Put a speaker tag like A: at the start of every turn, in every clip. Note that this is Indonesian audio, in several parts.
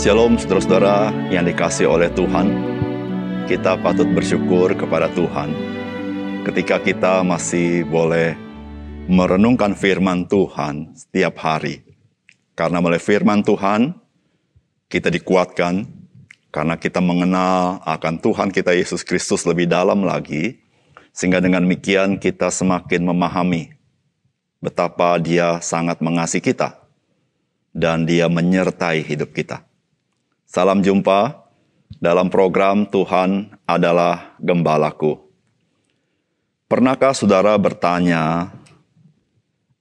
A: Shalom saudara-saudara yang dikasih oleh Tuhan. Kita patut bersyukur kepada Tuhan ketika kita masih boleh merenungkan firman Tuhan setiap hari. Karena melalui firman Tuhan, kita dikuatkan karena kita mengenal akan Tuhan kita Yesus Kristus lebih dalam lagi, sehingga dengan demikian kita semakin memahami betapa dia sangat mengasihi kita dan dia menyertai hidup kita. Salam jumpa dalam program Tuhan adalah Gembalaku. Pernahkah saudara bertanya,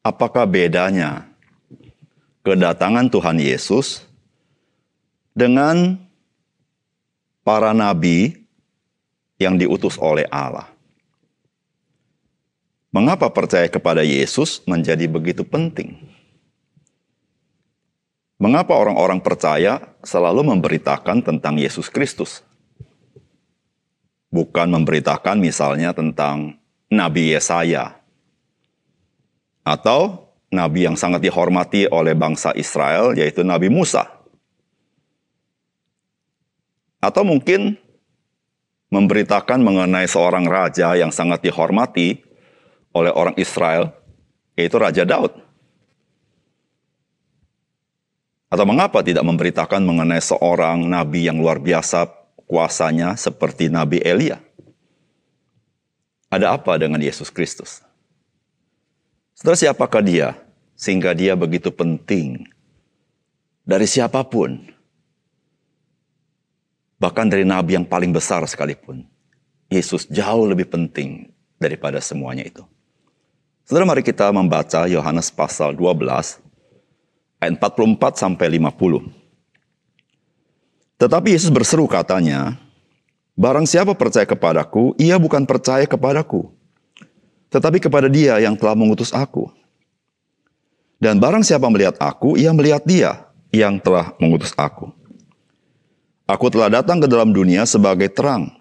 A: apakah bedanya kedatangan Tuhan Yesus dengan para nabi yang diutus oleh Allah? Mengapa percaya kepada Yesus menjadi begitu penting? Mengapa orang-orang percaya selalu memberitakan tentang Yesus Kristus? Bukan memberitakan misalnya tentang Nabi Yesaya atau nabi yang sangat dihormati oleh bangsa Israel yaitu Nabi Musa. Atau mungkin memberitakan mengenai seorang raja yang sangat dihormati oleh orang Israel yaitu Raja Daud. Atau mengapa tidak memberitakan mengenai seorang nabi yang luar biasa kuasanya seperti Nabi Elia? Ada apa dengan Yesus Kristus? Saudara siapakah dia sehingga dia begitu penting dari siapa pun? Bahkan dari nabi yang paling besar sekalipun. Yesus jauh lebih penting daripada semuanya itu. Saudara mari kita membaca Yohanes pasal 12 ayat 44 sampai 50. Tetapi Yesus berseru katanya, Barang siapa percaya kepadaku, ia bukan percaya kepadaku, tetapi kepada dia yang telah mengutus aku. Dan barang siapa melihat aku, ia melihat dia yang telah mengutus aku. Aku telah datang ke dalam dunia sebagai terang,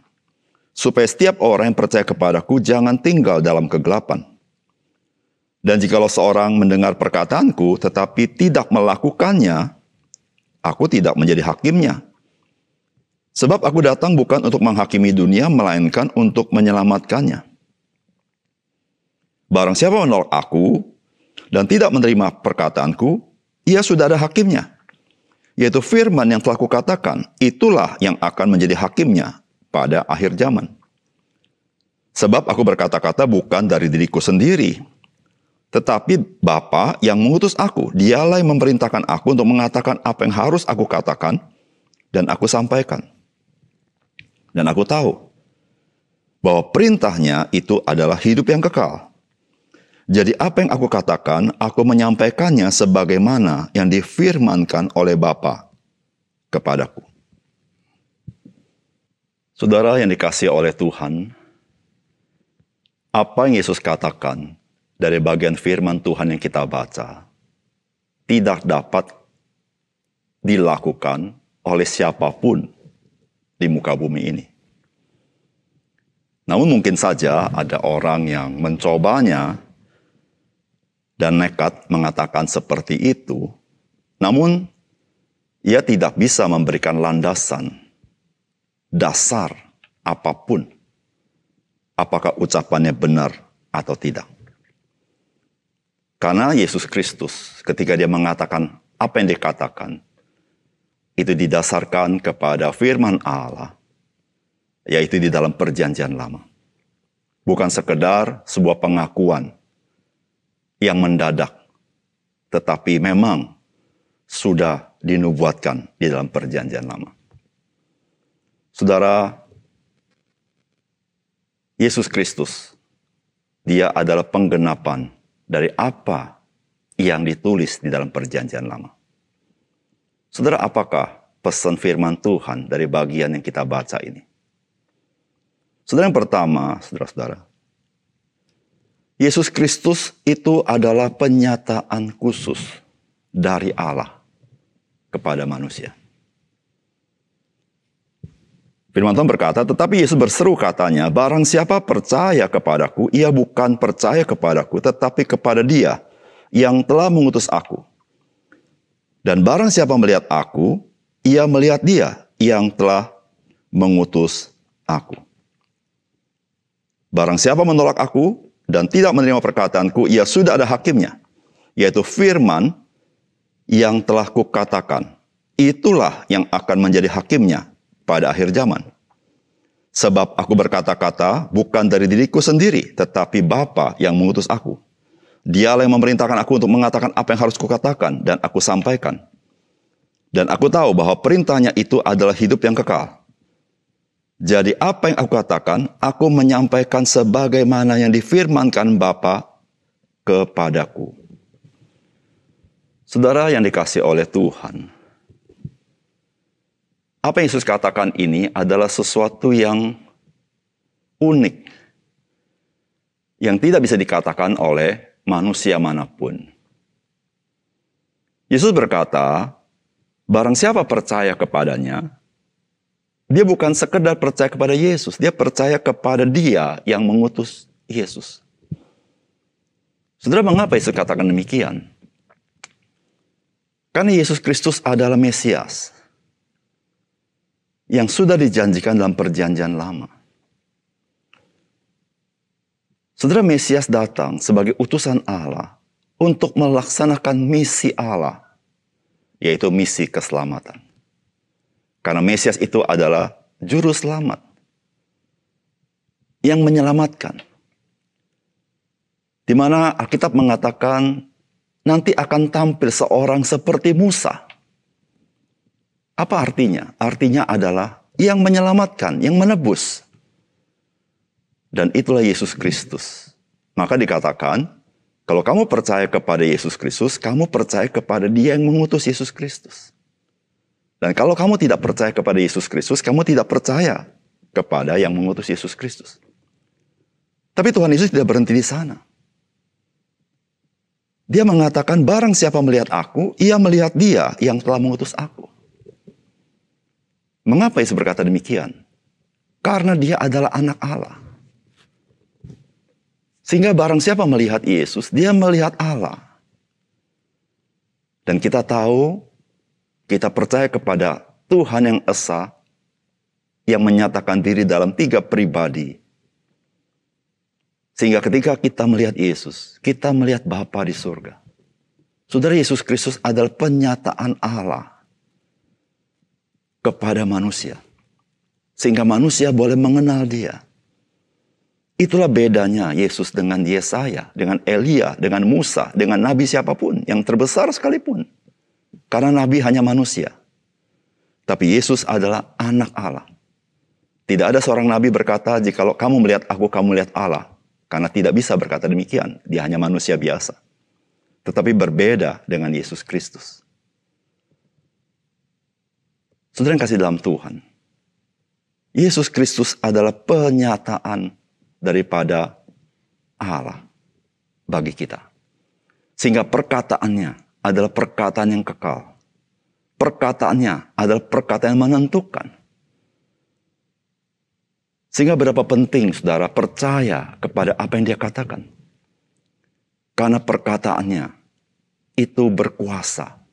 A: supaya setiap orang yang percaya kepadaku jangan tinggal dalam kegelapan. Dan jikalau seorang mendengar perkataanku tetapi tidak melakukannya, aku tidak menjadi hakimnya. Sebab aku datang bukan untuk menghakimi dunia, melainkan untuk menyelamatkannya. Barang siapa menolak aku dan tidak menerima perkataanku, ia sudah ada hakimnya. Yaitu firman yang telah kukatakan, itulah yang akan menjadi hakimnya pada akhir zaman. Sebab aku berkata-kata bukan dari diriku sendiri, tetapi Bapa yang mengutus aku, dialah yang memerintahkan aku untuk mengatakan apa yang harus aku katakan dan aku sampaikan. Dan aku tahu bahwa perintahnya itu adalah hidup yang kekal. Jadi apa yang aku katakan, aku menyampaikannya sebagaimana yang difirmankan oleh Bapa kepadaku. Saudara yang dikasih oleh Tuhan, apa yang Yesus katakan dari bagian firman Tuhan yang kita baca tidak dapat dilakukan oleh siapa pun di muka bumi ini. Namun mungkin saja ada orang yang mencobanya dan nekat mengatakan seperti itu, namun ia tidak bisa memberikan landasan dasar apa pun apakah ucapannya benar atau tidak. Karena Yesus Kristus ketika dia mengatakan apa yang dikatakan, itu didasarkan kepada firman Allah, yaitu di dalam perjanjian lama. Bukan sekedar sebuah pengakuan yang mendadak, tetapi memang sudah dinubuatkan di dalam perjanjian lama. Saudara, Yesus Kristus, dia adalah penggenapan dari apa yang ditulis di dalam perjanjian lama. Saudara, apakah pesan firman Tuhan dari bagian yang kita baca ini? Saudara yang pertama, saudara-saudara, Yesus Kristus itu adalah penyataan khusus dari Allah kepada manusia. Firman Tuhan berkata, tetapi Yesus berseru katanya, barang siapa percaya kepadaku, ia bukan percaya kepadaku, tetapi kepada dia yang telah mengutus aku. Dan barang siapa melihat aku, ia melihat dia yang telah mengutus aku. Barang siapa menolak aku dan tidak menerima perkataanku, ia sudah ada hakimnya, yaitu firman yang telah kukatakan. Itulah yang akan menjadi hakimnya pada akhir zaman. Sebab aku berkata-kata bukan dari diriku sendiri, tetapi Bapa yang mengutus aku. Dialah yang memerintahkan aku untuk mengatakan apa yang harus kukatakan dan aku sampaikan. Dan aku tahu bahwa perintahnya itu adalah hidup yang kekal. Jadi apa yang aku katakan, aku menyampaikan sebagaimana yang difirmankan Bapa kepadaku. Saudara yang dikasih oleh Tuhan, apa yang Yesus katakan ini adalah sesuatu yang unik. Yang tidak bisa dikatakan oleh manusia mana pun. Yesus berkata, barang siapa percaya kepadanya, dia bukan sekedar percaya kepada Yesus, dia percaya kepada dia yang mengutus Yesus. Saudara, mengapa Yesus katakan demikian? Karena Yesus Kristus adalah Mesias yang sudah dijanjikan dalam perjanjian lama. Saudara Mesias datang sebagai utusan Allah untuk melaksanakan misi Allah, yaitu misi keselamatan. Karena Mesias itu adalah juru selamat yang menyelamatkan. Di mana Alkitab mengatakan nanti akan tampil seorang seperti Musa. Apa artinya? Artinya adalah yang menyelamatkan, yang menebus. Dan itulah Yesus Kristus. Maka dikatakan, kalau kamu percaya kepada Yesus Kristus, kamu percaya kepada Dia yang mengutus Yesus Kristus. Dan kalau kamu tidak percaya kepada Yesus Kristus, kamu tidak percaya kepada yang mengutus Yesus Kristus. Tapi Tuhan Yesus tidak berhenti di sana. Dia mengatakan, barang siapa melihat aku, ia melihat dia yang telah mengutus aku. Mengapa Yesus berkata demikian? Karena dia adalah anak Allah. Sehingga barang siapa melihat Yesus, dia melihat Allah. Dan kita tahu kita percaya kepada Tuhan yang Esa, yang menyatakan diri dalam tiga pribadi. Sehingga ketika kita melihat Yesus, kita melihat Bapa di surga. Saudara Yesus Kristus adalah penyataan Allah kepada manusia. Sehingga manusia boleh mengenal dia. Itulah bedanya Yesus dengan Yesaya, dengan Elia, dengan Musa, dengan Nabi siapa pun yang terbesar sekalipun. Karena Nabi hanya manusia. Tapi Yesus adalah anak Allah. Tidak ada seorang Nabi berkata, jikalau kamu melihat aku, kamu melihat Allah. Karena tidak bisa berkata demikian. Dia hanya manusia biasa. Tetapi berbeda dengan Yesus Kristus. Saudara yang kasih dalam Tuhan. Yesus Kristus adalah penyataan daripada Allah bagi kita. Sehingga perkataannya adalah perkataan yang kekal. Perkataannya adalah perkataan yang menentukan. Sehingga berapa penting saudara percaya kepada apa yang dia katakan. Karena perkataannya itu berkuasa,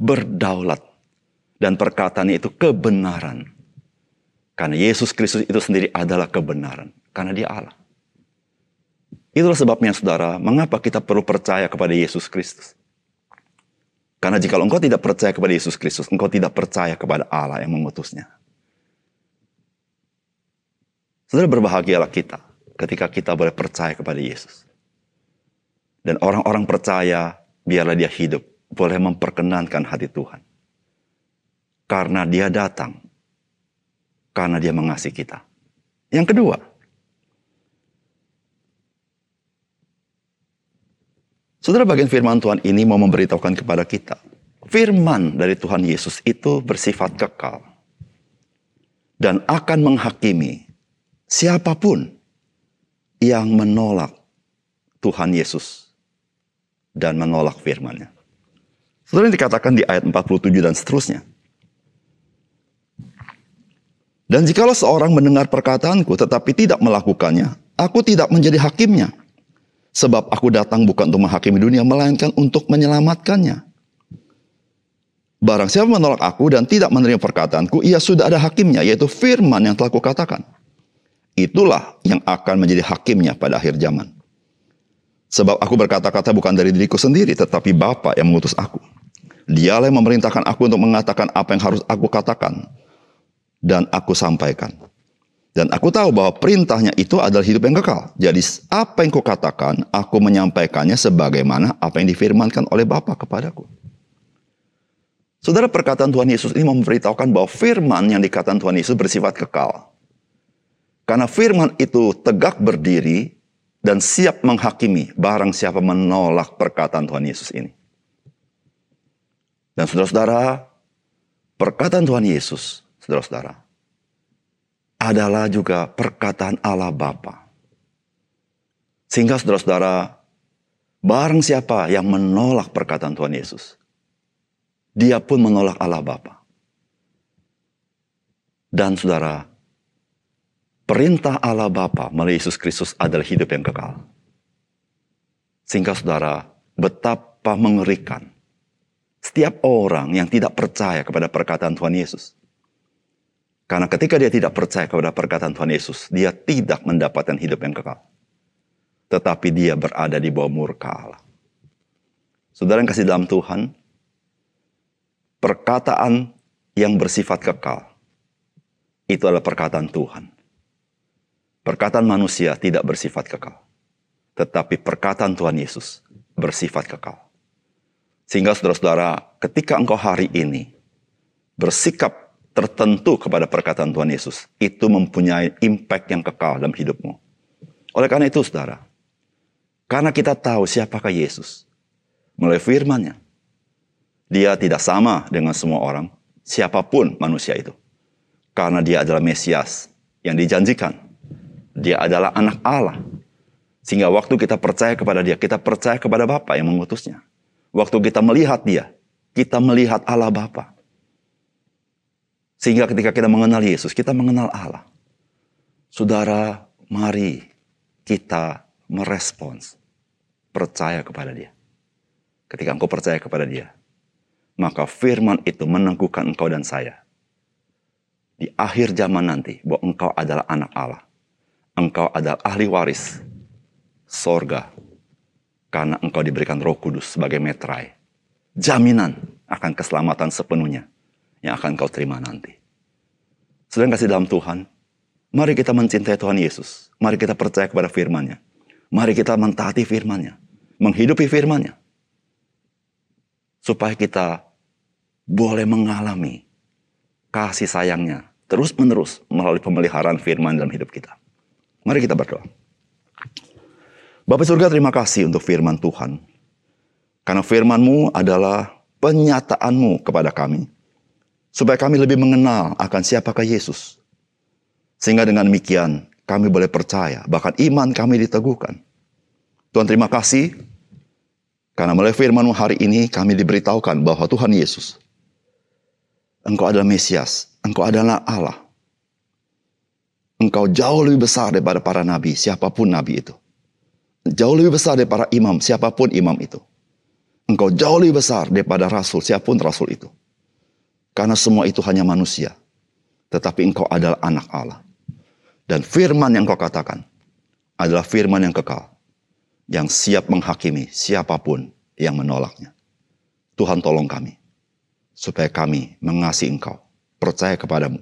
A: berdaulat, dan perkataannya itu kebenaran. Karena Yesus Kristus itu sendiri adalah kebenaran. Karena dia Allah. Itulah sebabnya saudara, mengapa kita perlu percaya kepada Yesus Kristus. Karena jika engkau tidak percaya kepada Yesus Kristus, engkau tidak percaya kepada Allah yang mengutusnya. Saudara berbahagialah kita ketika kita boleh percaya kepada Yesus. Dan orang-orang percaya, biarlah dia hidup, boleh memperkenankan hati Tuhan. Karena dia datang, karena dia mengasihi kita. Yang kedua, Saudara bagian firman Tuhan ini mau memberitahukan kepada kita. Firman dari Tuhan Yesus itu bersifat kekal. Dan akan menghakimi siapa pun yang menolak Tuhan Yesus. Dan menolak firmannya. Saudara yang dikatakan di ayat 47 dan seterusnya. Dan jikalau seorang mendengar perkataanku tetapi tidak melakukannya, aku tidak menjadi hakimnya. Sebab aku datang bukan untuk menghakimi dunia, melainkan untuk menyelamatkannya. Barang siapa menolak aku dan tidak menerima perkataanku, ia sudah ada hakimnya, yaitu firman yang telah kukatakan. Itulah yang akan menjadi hakimnya pada akhir zaman. Sebab aku berkata-kata bukan dari diriku sendiri, tetapi Bapa yang mengutus aku. Dialah yang memerintahkan aku untuk mengatakan apa yang harus aku katakan. Dan aku sampaikan. Dan aku tahu bahwa perintahnya itu adalah hidup yang kekal. Jadi apa yang kukatakan, aku menyampaikannya sebagaimana apa yang difirmankan oleh Bapa kepadaku. Saudara perkataan Tuhan Yesus ini memberitahukan bahwa firman yang dikatakan Tuhan Yesus bersifat kekal. Karena firman itu tegak berdiri dan siap menghakimi barang siapa menolak perkataan Tuhan Yesus ini. Dan saudara-saudara, perkataan Tuhan Yesus, saudara-saudara, adalah juga perkataan Allah Bapa. Sehingga saudara-saudara, barang siapa yang menolak perkataan Tuhan Yesus, dia pun menolak Allah Bapa. Dan saudara, perintah Allah Bapa melalui Yesus Kristus adalah hidup yang kekal. Sehingga saudara, betapa mengerikan setiap orang yang tidak percaya kepada perkataan Tuhan Yesus. Karena ketika dia tidak percaya kepada perkataan Tuhan Yesus, dia tidak mendapatkan hidup yang kekal. Tetapi dia berada di bawah murka Allah. Saudara yang kasih dalam Tuhan, perkataan yang bersifat kekal itu adalah perkataan Tuhan. Perkataan manusia tidak bersifat kekal, tetapi perkataan Tuhan Yesus bersifat kekal. Sehingga saudara-saudara, ketika engkau hari ini bersikap tertentu kepada perkataan Tuhan Yesus, itu mempunyai impact yang kekal dalam hidupmu. Oleh karena itu, saudara, karena kita tahu siapakah Yesus, melalui firman-Nya, dia tidak sama dengan semua orang, siapa pun manusia itu. Karena dia adalah Mesias yang dijanjikan. Dia adalah anak Allah. Sehingga waktu kita percaya kepada dia, kita percaya kepada Bapa yang mengutusnya. Waktu kita melihat dia, kita melihat Allah Bapa. Sehingga ketika kita mengenal Yesus, kita mengenal Allah. Saudara, mari kita merespons percaya kepada dia. Ketika engkau percaya kepada dia, maka firman itu meneguhkan engkau dan saya. Di akhir zaman nanti, bahwa engkau adalah anak Allah. Engkau adalah ahli waris sorga. Karena engkau diberikan roh kudus sebagai metrai. Jaminan akan keselamatan sepenuhnya yang akan kau terima nanti. Sedang kasih dalam Tuhan, mari kita mencintai Tuhan Yesus. Mari kita percaya kepada firman-Nya. Mari kita mentaati firman-Nya. Menghidupi firman-Nya supaya kita boleh mengalami kasih sayangnya terus menerus melalui pemeliharaan firman dalam hidup kita. Mari kita berdoa. Bapak surga terima kasih untuk firman Tuhan. Karena firman-Mu adalah penyataanmu kepada kami. Supaya kami lebih mengenal akan siapakah Yesus. Sehingga dengan demikian kami boleh percaya, bahkan iman kami diteguhkan. Tuhan terima kasih karena melalui firman hari ini kami diberitahukan bahwa Tuhan Yesus, Engkau adalah Mesias, Engkau adalah Allah. Engkau jauh lebih besar daripada para nabi, siapa pun nabi itu. Jauh lebih besar daripada imam, siapa pun imam itu. Engkau jauh lebih besar daripada rasul, siapa pun rasul itu. Karena semua itu hanya manusia. Tetapi engkau adalah anak Allah. Dan firman yang kau katakan adalah firman yang kekal yang siap menghakimi siapa pun yang menolaknya. Tuhan tolong kami, supaya kami mengasihi Engkau, percaya kepadamu,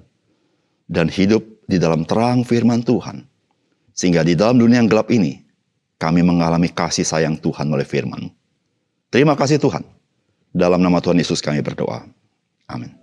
A: dan hidup di dalam terang firman Tuhan. Sehingga di dalam dunia yang gelap ini, kami mengalami kasih sayang Tuhan oleh firman. Terima kasih Tuhan. Dalam nama Tuhan Yesus kami berdoa. Amin.